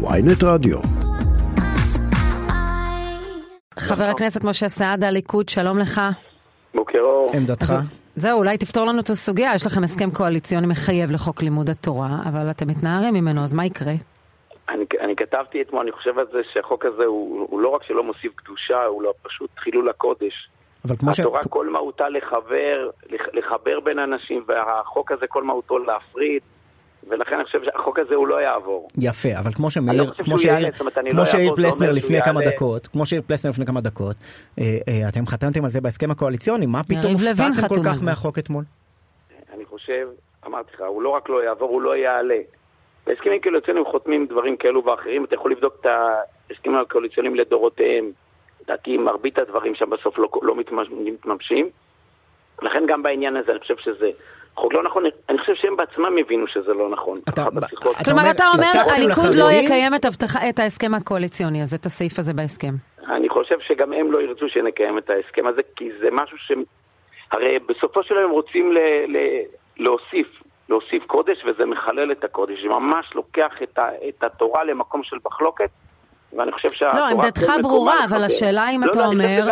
ויינט רדיו. חבר הכנסת משה סעדה, ליכוד, שלום לך. בוקר אור. עמדתך? זהו, אולי תפתור לנו את הסוגיה, יש לכם הסכם קואליציוני מחייב לחוק לימוד התורה, אבל אתם מתנערים ממנו, אז מה יקרה? אני, אני כתבתי אתמול, אני חושב על זה שהחוק הזה הוא, הוא לא רק שלא מוסיף קדושה, הוא לא פשוט חילול הקודש. אבל כמו ש... התורה כל מהותה לחבר, לח- לחבר בין אנשים, והחוק הזה כל מהותו להפריד, ולכן אני חושב שהחוק הזה הוא לא יעבור. יפה, אבל כמו שמאיר, לא חושב כמו אני כמו לא זה פלסנר לפני כמה. דקות, כמו שהעיר פלסנר לפני כמה דקות, אה, אה, אתם חתמתם על זה בהסכם הקואליציוני, מה פתאום הופתעתם כל כך. מהחוק אתמול? אני חושב, אמרתי לך, הוא לא רק לא יעבור, הוא לא יעלה. בהסכמים קואליציוניים חותמים דברים כאלו ואחרים, אתה יכול לבדוק את ההסכמים הקואליציוניים לדורותיהם. לדעתי מרבית הדברים שם בסוף לא, לא מתממש- מתממשים. לכן גם בעניין הזה אני חושב שזה חוק לא נכון, אני חושב שהם בעצמם הבינו שזה לא נכון. אתה-. אתה כלומר, אומר, אתה אומר, הליכוד לא? יקיים את הבטחה- את ההסכם הקואליציוני הזה, את הסעיף הזה בהסכם. אני חושב שגם הם לא ירצו שנקיים את ההסכם הזה, כי זה משהו ש... הרי בסופו של הם רוצים ל... ל... להוסיף, להוסיף קודש, וזה מחלל את הקודש. זה ממש לוקח את, ה... את התורה למקום של מחלוקת, ואני חושב שהתורה... לא, עמדתך כן מקומה ברורה. אבל השאלה אם לא, אתה לא, חושב אומר.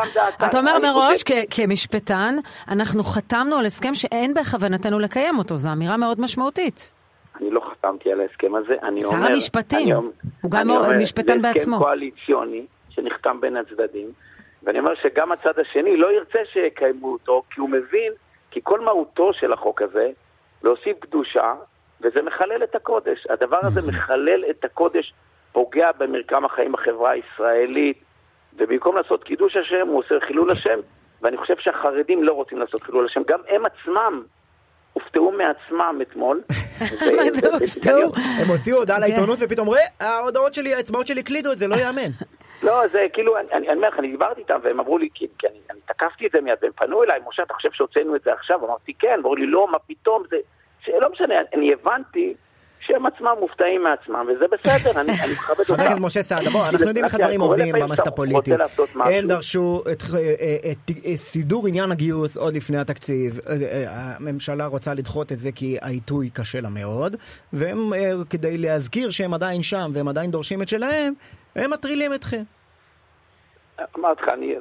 אתה אומר מראש כמשפטן, אנחנו חתמנו על הסכם שאין בכוונתנו לקיים אותו, זו אמירה מאוד משמעותית. אני לא חתמתי על ההסכם הזה, אני שר אומר... המשפטים. אני אומר- הוא גם משפטן זה בעצמו. הסכם קואליציוני שנחתם בין הצדדים, ואני אומר שגם הצד השני לא ירצה שיקיימו אותו, כי הוא מבין, כי כל מהותו של החוק הזה, להוסיף קדושה, וזה מחלל את הקודש. הדבר הזה מחלל את הקודש, פוגע במרקם החיים בחברה הישראלית, ובמקום לעשות קידוש השם, הוא עושה חילול השם, ואני חושב שהחרדים לא רוצים לעשות חילול השם, גם הם עצמם. הופתעו מעצמם אתמול. מה זה הופתעו? הם הוציאו הודעה כן. לעיתונות ופתאום, ראה, ההודעות שלי, האצבעות שלי הקלידו את זה, לא יאמן. לא, זה כאילו, אני, אומר לך, אני דיברתי איתם והם אמרו לי, כי, כי אני, אני תקפתי את זה מיד, והם פנו אליי, משה, אתה חושב שהוצאנו את זה עכשיו? אמרתי, כן, אמרו לי, לא, מה פתאום, זה, שלא משנה, אני, אני הבנתי שהם עצמם מופתעים מעצמם, וזה בסדר, אני, מכבד אותם. חבר הכנסת משה סעדה, בוא, אנחנו יודעים איך הדברים עובדים במערכת הפוליטית. הם דרשו את אה, אה, אה, סידור עניין הגיוס עוד לפני התקציב. הממשלה רוצה לדחות את זה כי העיתוי קשה לה מאוד, והם, כדי להזכיר שהם עדיין שם והם עדיין דורשים את שלהם, הם מטרילים אתכם. אמרתי לך, אני,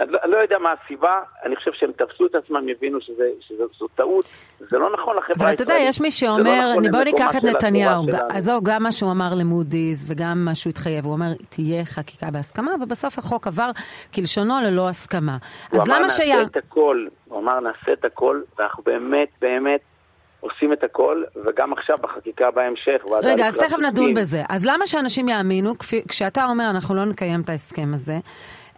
אני, לא- אני לא יודע מה הסיבה, אני חושב שהם תפסו את עצמם, הבינו שזו טעות, זה לא נכון לחברה אבל אתה יודע, הישראלית. יש מי לא שאומר, נכון בוא ניקח את נתניהו. עזוב, גם מה שהוא אמר למודי'ס וגם מה שהוא התחייב, הוא אומר, תהיה חקיקה בהסכמה, ובסוף החוק עבר כלשונו ללא הסכמה. הוא אז אמר למה נעשה שיה... את הכל, הוא אמר נעשה את הכל, ואנחנו באמת באמת עושים את הכל, וגם עכשיו בחקיקה בהמשך. רגע, אז תכף נדון. בזה. אז למה שאנשים יאמינו, כפי- כשאתה אומר אנחנו לא נקיים את ההסכם הזה,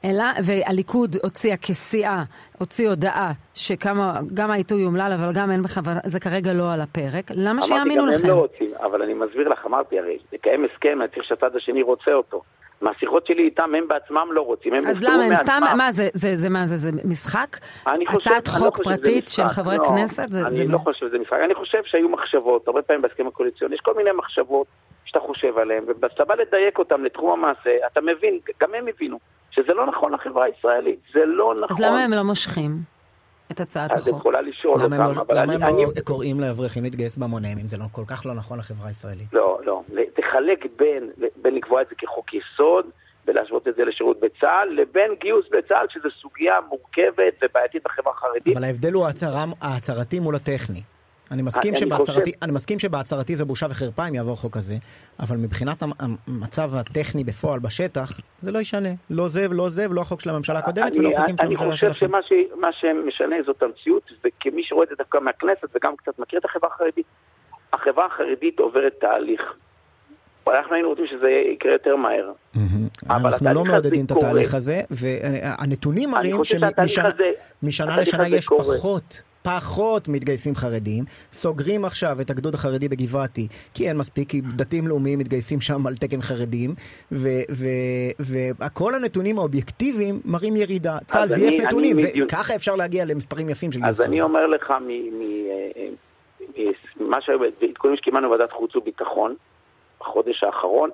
אלא, והליכוד הוציאה כסיעה, הוציא הודעה שגם העיתוי אומלל, אבל גם אין בכוונה, זה כרגע לא על הפרק, למה שיאמינו אמרתי, לכם? גם הם לא רוצים, אבל אני מסביר לך, אמרתי הרי, לקיים הסכם, אני צריך שהצד השני רוצה אותו. מהשיחות שלי איתם, הם בעצמם לא רוצים, הם אז למה, הם סתם. מה זה, זה, זה מה זה, זה משחק? אני חושב, הצעת לא חוק שזה פרטית משחק, של חברי לא, כנסת? זה, אני זה לא חושב שזה משחק, אני חושב שהיו מחשבות, הרבה פעמים בהסכם הקואליציוני, יש כל מיני מחשבות שאתה חושב עליהן, וכשאתה בא לדייק אותן לתחום המעשה, אתה מבין, גם הם הבינו, שזה לא נכון לחברה הישראלית, זה לא נכון. אז למה הם לא מושכים את הצעת אז את החוק? יכולה לשאול למה אותם, הם לא- אבל למה אני... הם אני- לא קוראים לאברכים להתגייס בהמוניהם, אם זה לא כל כך לא נכון לחברה הישראלית? לא, לא. תחלק בין, בין לקבוע את זה כחוק יסוד ולהשוות את זה לשירות בצה"ל, לבין גיוס בצה"ל, שזו סוגיה מורכבת ובעייתית בחברה החרדית. אבל ההבדל הוא ההצהרתי מול הטכני. אני מסכים, אני שבהצהרתי, חושב- אני מסכים שבהצהרתי זה בושה וחרפה אם יעבור חוק כזה, אבל מבחינת המ- המצב הטכני בפועל בשטח, זה לא ישנה. לא זה ולא זה ולא החוק של הממשלה הקודמת ולא אני, חוקים של אני הממשלה חושב שלכם. שמה ש, מה שמשנה זאת המציאות, וכמי שרואה את זה דווקא מהכנסת וגם קצת מכיר את החברה החרדית, החברה החרדית עוברת תהליך. אנחנו היינו רוצים שזה יקרה יותר מהר. אבל אנחנו לא מעודדים את התהליך. הזה, והנתונים אני מראים חושב שמשנה לשנה יש. פחות. פחות מתגייסים חרדים, סוגרים עכשיו את הגדוד החרדי בגבעתי, כי אין מספיק, כי דתיים לאומיים מתגייסים שם על תקן חרדים, וכל הנתונים האובייקטיביים מראים ירידה. צה"ל זייף נתונים, אני זה- מדיון- ככה אפשר להגיע למספרים יפים של גיוס אז אני. אומר לך, ממה שהעדכונים שקיבלנו בוועדת חוץ וביטחון בחודש האחרון,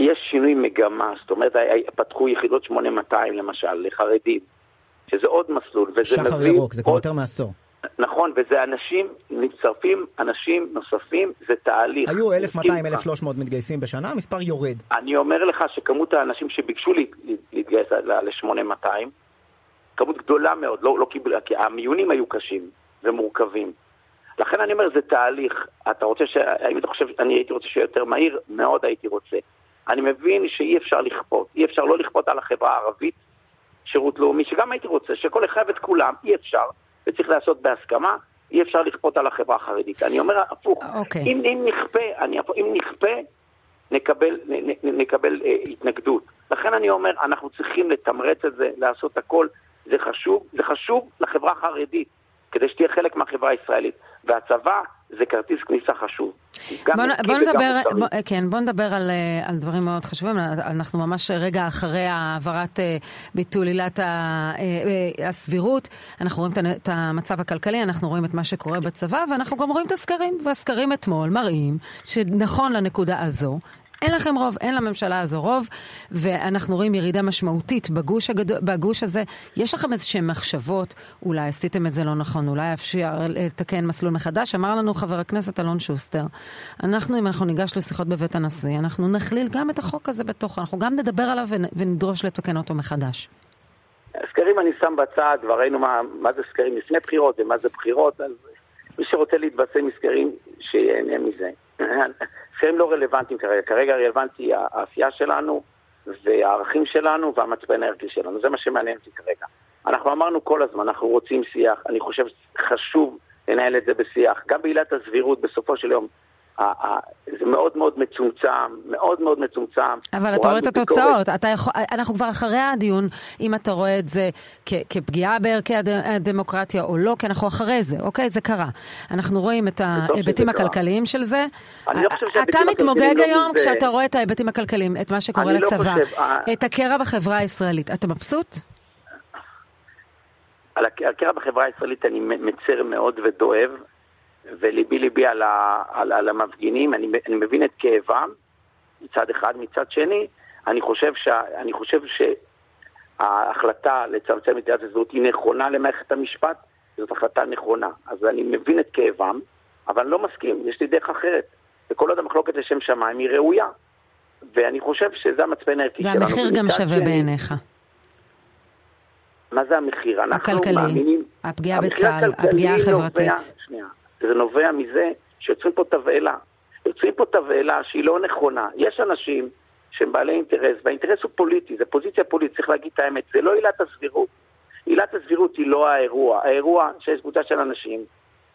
יש שינוי מגמה, זאת אומרת, פתחו יחידות 8200 למשל, לחרדים, שזה עוד מסלול, וזה שחר מביא ירוק, זה כבר עוד- יותר מעשור. נכון, וזה אנשים, מצטרפים אנשים נוספים, זה תהליך. היו אני 1,200, מסכים איתך. 1,300 מתגייסים בשנה, המספר יורד. אני אומר לך שכמות האנשים שביקשו לה- להתגייס ל-8200, כמות גדולה מאוד, לא, לא קיבלו, כי המיונים היו קשים ומורכבים. לכן אני אומר, זה תהליך. אתה רוצה ש... האם אתה חושב, אני הייתי רוצה שיהיה יותר מהיר? מאוד הייתי רוצה. אני מבין שאי אפשר לכפות, אי אפשר לא לכפות על החברה הערבית שירות לאומי, שגם הייתי רוצה, שכל אחד את כולם, אי אפשר, וצריך לעשות בהסכמה, אי אפשר לכפות על החברה החרדית. אני אומר הפוך, אוקיי. אם, אם נכפה, אני, אם נכפה, נקבל, נ, נ, נקבל אה, התנגדות. לכן אני אומר, אנחנו צריכים לתמרץ את זה, לעשות הכל, זה חשוב, זה חשוב לחברה החרדית, כדי שתהיה חלק מהחברה הישראלית. והצבא זה כרטיס כניסה חשוב. בוא, בוא נדבר. בוא, כן, בוא נדבר על, אה, על דברים מאוד חשובים. אנחנו ממש רגע אחרי העברת אה, ביטול עילת אה, הסבירות. אנחנו רואים את המצב הכלכלי, אנחנו רואים את מה שקורה בצבא, ואנחנו גם רואים את הסקרים. והסקרים אתמול מראים שנכון לנקודה הזו, אין לכם רוב, אין לממשלה הזו רוב, ואנחנו רואים ירידה משמעותית בגוש, הגדול, בגוש הזה. יש לכם איזשהן מחשבות, אולי עשיתם את זה לא נכון, אולי אפשר לתקן מסלול מחדש? אמר לנו חבר הכנסת אלון שוסטר, אנחנו, אם אנחנו ניגש לשיחות בבית הנשיא, אנחנו נכליל גם את החוק הזה בתוכו, אנחנו גם נדבר עליו ונ- ונדרוש לתקן אותו מחדש. סקרים אני שם בצד, וראינו מה, מה זה סקרים לפני בחירות ומה זה בחירות, אז מי שרוצה להתבשם מסקרים, שיהנה מזה. סקרים לא רלוונטיים כרגע, כרגע רלוונטי העשייה שלנו והערכים שלנו והמצפן הערכי שלנו, זה מה שמעניין אותי כרגע. אנחנו אמרנו כל הזמן, אנחנו רוצים שיח, אני חושב שחשוב לנהל את זה בשיח, גם בעילת הסבירות בסופו של יום. זה מאוד מאוד מצומצם, מאוד מאוד מצומצם. אבל אתה רואה את. התוצאות, אתה יכול, אנחנו כבר אחרי הדיון, אם אתה רואה את זה כ, כפגיעה בערכי הד, הדמוקרטיה או לא, כי אנחנו אחרי זה, אוקיי? זה קרה. אנחנו רואים את ההיבטים. הכלכליים של זה. אני לא חושב אתה מתמוגג לא היום מזה. כשאתה רואה את ההיבטים הכלכליים, את מה שקורה לא לצבא, חושב, אה, את הקרע בחברה הישראלית. אתה מבסוט? על הק- הקרע בחברה הישראלית אני מצר מאוד ודואב, וליבי ליבי על, ה, על, על המפגינים, אני, אני מבין את כאבם מצד אחד, מצד שני, אני חושב, שה, אני חושב שההחלטה לצמצם את עילת הזהות היא נכונה למערכת המשפט, זאת החלטה נכונה. אז אני מבין את כאבם, אבל אני לא מסכים, יש לי דרך אחרת. וכל עוד המחלוקת לשם שמיים היא ראויה. ואני חושב שזה המצפן הערכי שלנו. והמחיר גם שווה שני- בעיניך. מה זה המחיר? אנחנו הכלכלי, מאמינים... הפגיעה המחיר בצה"ל, הכלכלי הפגיעה החברתית. נובע, שנייה, זה נובע מזה שיוצרים פה תבהלה. יוצרים פה תבהלה שהיא לא נכונה. יש אנשים שהם בעלי אינטרס, והאינטרס הוא פוליטי, זה פוזיציה פוליטית, צריך להגיד את האמת, זה לא עילת הסבירות. עילת הסבירות היא לא האירוע. האירוע שיש קבוצה של אנשים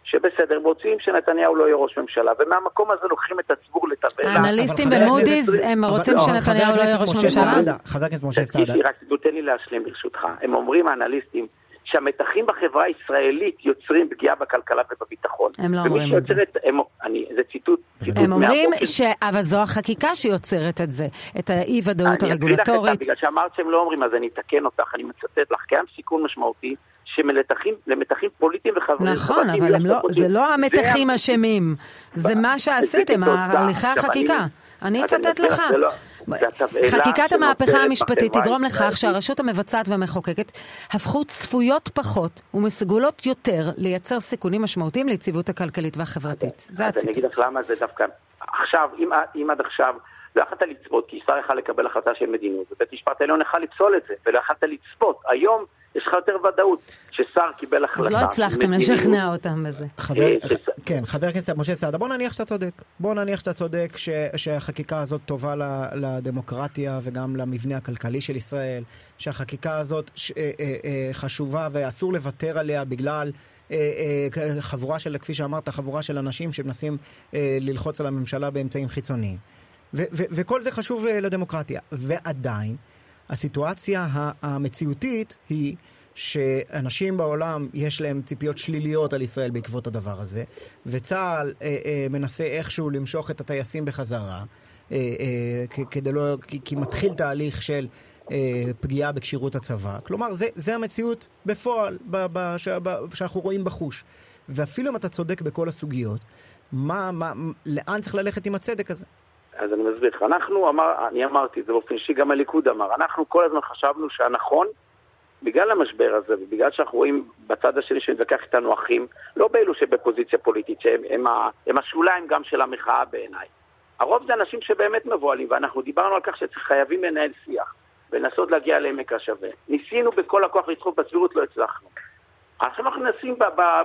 שבסדר, רוצים שנתניהו לא יהיה ראש ממשלה, ומהמקום הזה לוקחים את הציבור לתבהלה. האנליסטים במודי'ס, הם רוצים לא, שנתניהו לא יהיה ראש משה ממשלה? חבר הכנסת משה סעדה, תקשיב, רק תן לי להשלים ברשותך. הם אומרים, האנליסטים, שהמתחים בחברה הישראלית יוצרים פגיעה בכלכלה ובביטחון. הם לא אומרים את זה. הם, אני, זה ציטוט. ציטוט הם אומרים. ש... אבל זו החקיקה שיוצרת את זה, את האי-ודאות אני אקריא לך את ה- הרגולטורית. בגלל שאמרת שהם לא אומרים, אז אני אתקן אותך, אני מצטט לך. קיים סיכון משמעותי למתחים פוליטיים וחברתיים. נכון, אבל הם לא, זה לא המתחים אשמים, זה מה שעשיתם. הליכי החקיקה. אני- אצטט לך. חקיקת המהפכה המשפטית תגרום לכך. שהרשות המבצעת והמחוקקת הפכו צפויות פחות ומסוגלות יותר לייצר סיכונים משמעותיים ליציבות הכלכלית והחברתית. זה אז אני אגיד הציטוט. לך למה זה דווקא... עכשיו, אם, אם עד עכשיו לא יכולת לצפות, כי שר יכול לקבל החלטה של מדיניות, ובית משפט העליון יכול לפסול את זה, ולא יכולת לצפות. היום יש לך יותר ודאות, ששר קיבל החלטה. אז לא הצלחתם לשכנע אותם בזה. חבר, אה, כן, חבר הכנסת משה סעדה, בוא נניח שאתה צודק. בוא נניח שאתה צודק ש, שהחקיקה הזאת טובה לדמוקרטיה וגם למבנה הכלכלי של ישראל, שהחקיקה הזאת ש, אה, אה, חשובה ואסור לוותר עליה בגלל חבורה של, כפי שאמרת, חבורה של אנשים שמנסים ללחוץ על הממשלה באמצעים חיצוניים. וכל זה חשוב לדמוקרטיה. ועדיין, הסיטואציה המציאותית היא שאנשים בעולם יש להם ציפיות שליליות על ישראל בעקבות הדבר הזה, וצה"ל אה, אה, מנסה איכשהו למשוך את הטייסים בחזרה, אה, אה, כדי לא, כי, כי מתחיל תהליך של אה, פגיעה בכשירות הצבא. כלומר, זה, זה המציאות בפועל, ב, ב, ש, ב, שאנחנו רואים בחוש. ואפילו אם אתה צודק בכל הסוגיות, מה, מה, לאן צריך ללכת עם הצדק הזה? אז אני מסביר לך. אנחנו, אמר, אני אמרתי את זה באופן אישי, גם הליכוד אמר, אנחנו כל הזמן חשבנו שהנכון בגלל המשבר הזה, ובגלל שאנחנו רואים בצד השני שמתווכח איתנו אחים, לא באלו שבפוזיציה פוליטית, שהם הם, הם השוליים גם של המחאה בעיניי. הרוב זה אנשים שבאמת מבוהלים, ואנחנו דיברנו על כך שחייבים לנהל שיח, ולנסות להגיע לעמק השווה. ניסינו בכל הכוח לדחוף בסבירות, לא הצלחנו. עכשיו אנחנו מנסים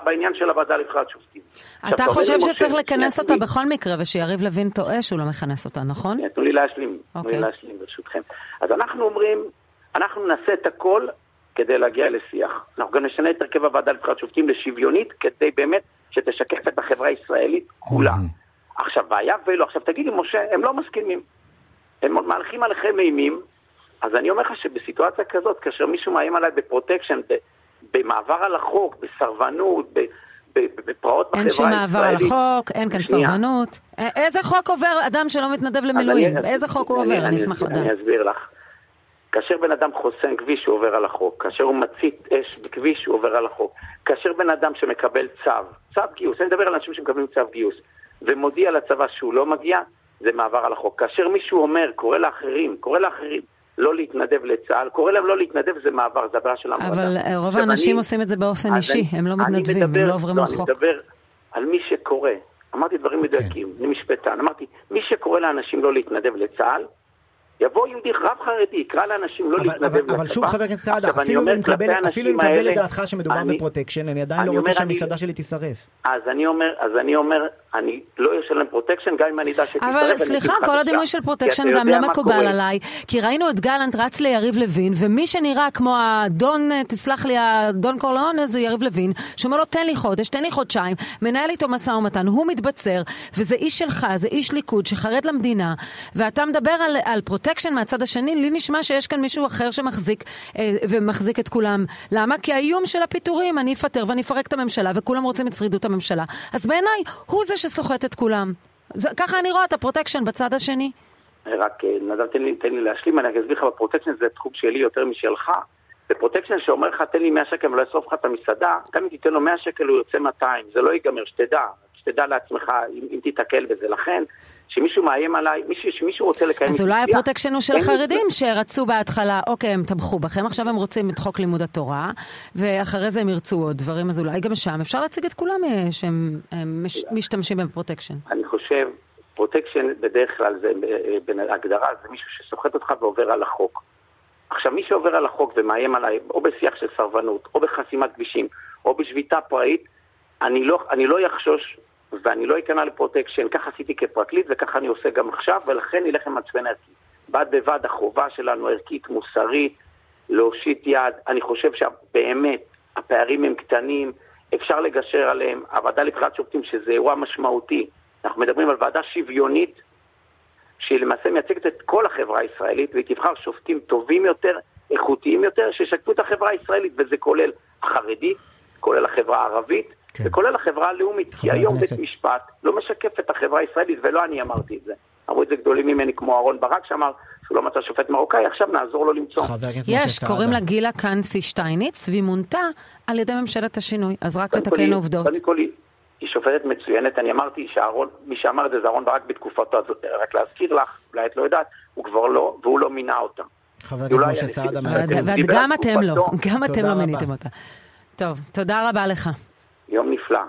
בעניין של הוועדה לבחירת שופטים. אתה חושב שצריך לכנס אותה בכל מקרה, ושיריב לוין טועה שהוא לא מכנס אותה, נכון? תנו לי להשלים, תנו לי אוקיי. להשלים ברשותכם. אז אנחנו אומרים, אנחנו נעשה את הכל כדי להגיע לשיח. אנחנו גם נשנה את הרכב הוועדה לבחירת שופטים לשוויונית, כדי באמת שתשקף את החברה הישראלית כולה. עכשיו, והיה ולא, עכשיו תגידי, משה, הם לא מסכימים. הם מהלכים עליכם אימים, אז אני אומר לך שבסיטואציה כזאת, כאשר מישהו מאיים עליי ב protection, במעבר על החוק, בסרבנות, בפרעות בחברה הישראלית. אין שום מעבר על החוק, אין כאן סרבנות. איזה חוק עובר אדם שלא מתנדב למילואים? איזה חוק הוא עובר? אני אשמח לדעת. אני אסביר לך. כאשר בן אדם חוסם כביש הוא עובר על החוק, כאשר הוא מצית אש בכביש הוא עובר על החוק, כאשר בן אדם שמקבל צו, צו גיוס, אני מדבר על אנשים שמקבלים צו גיוס, ומודיע לצבא שהוא לא מגיע, זה מעבר על החוק. כאשר מישהו אומר, קורא לאחרים, קורא לאחרים לא להתנדב לצה"ל, קורא להם לא להתנדב, זה מעבר, זה עבירה של המועדה. אבל אה, רוב האנשים עושים את זה באופן אישי, אני, הם לא מתנדבים, מדבר, הם לא עוברים לא, לחוק. אני מדבר על מי שקורא, אמרתי דברים מדויקים, אני משפטן, אמרתי, מי שקורא לאנשים לא להתנדב לצה"ל, יבוא יהודי רב חרדי, יקרא לאנשים לא להתנדב לצבא. אבל שוב חבר הכנסת סעדה, אפילו אם נקבל את דעתך שמדובר בפרוטקשן, אני עדיין לא רוצה שהמסעדה שלי תישרף. אז אני אומר, אז אני אומר, אני לא אשלם פרוטקשן גם אם אני אדע שתישרף. אבל סליחה, כל הדימוי של פרוטקשן גם לא מקובל עליי, כי ראינו את גלנט רץ ליריב לוין, ומי שנראה כמו האדון, תסלח לי, האדון קורלאון, זה יריב לוין, שאומר לו תן לי חודש, תן לי חודשיים, מנהל איתו משא ומתן, הוא מתבצר, וזה איש שלך, זה איש ליכוד שחרד למדינה, ואתה מדבר על פרוטקשן. פרוטקשן מהצד השני, לי נשמע שיש כאן מישהו אחר שמחזיק אה, ומחזיק את כולם. למה? כי האיום של הפיטורים, אני אפטר ואני אפרק את הממשלה וכולם רוצים את שרידות הממשלה. אז בעיניי, הוא זה שסוחט את כולם. זה, ככה אני רואה את הפרוטקשן בצד השני. רק אה, נדב, תן לי, תן לי להשלים, אני אסביר לך, בפרוטקשן זה תחום שלי יותר משלך. בפרוטקשן שאומר לך, תן לי 100 שקל ולא אשרוף לך את המסעדה, גם אם תיתן לו 100 שקל הוא יוצא 200, זה לא ייגמר, שתדע, שתדע לעצמך אם, אם תיתקל בזה. לכן, שמישהו מאיים עליי, מישהו, שמישהו רוצה לקיים... אז אולי הפרוטקשן הוא של חרדים שרצו בהתחלה, אוקיי, הם תמכו בכם, עכשיו הם רוצים את חוק לימוד התורה, ואחרי זה הם ירצו עוד דברים, אז אולי גם שם אפשר להציג את כולם אה, שהם מש, משתמשים בפרוטקשן. אני חושב, פרוטקשן בדרך כלל זה, אה, בהגדרה, זה מישהו שסוחט אותך ועובר על החוק. עכשיו, מי שעובר על החוק ומאיים עליי, או בשיח של סרבנות, או בחסימת כבישים, או בשביתה פראית, אני לא, אני לא יחשוש ואני לא אכנע לפרוטקשן, כך עשיתי כפרקליט וככה אני עושה גם עכשיו, ולכן נלך עם מצפן ערכי. בד בבד החובה שלנו ערכית, מוסרית, להושיט יד. אני חושב שבאמת הפערים הם קטנים, אפשר לגשר עליהם. הוועדה לבחירת שופטים, שזה אירוע משמעותי, אנחנו מדברים על ועדה שוויונית, שהיא למעשה מייצגת את כל החברה הישראלית, והיא תבחר שופטים טובים יותר, איכותיים יותר, שישקפו את החברה הישראלית, וזה כולל החרדית, כולל החברה הערבית, כן. וכולל החברה הלאומית, כי היום בית משפט לא משקף את החברה הישראלית, ולא אני אמרתי את זה. אמרו את זה גדולים ממני כמו אהרן ברק שאמר שהוא לא מצא שופט מרוקאי, עכשיו נעזור לו למצוא. יש, קוראים לה גילה קנפי שטייניץ, והיא מונתה על ידי ממשלת השינוי, אז רק לתקן עובדות. קודם כל היא שופטת מצוינת, אני אמרתי שאהרון, מי שאמר את זה זה אהרון ברק בתקופתו, רק להזכיר לך, אולי את לא יודעת, הוא כבר לא, והוא לא מינה אותה. חבר הכנסת משה סעדה וגם אתם לא, גם אתם לא מיניתם אותה. טוב, תודה רבה לך. יום נפלא.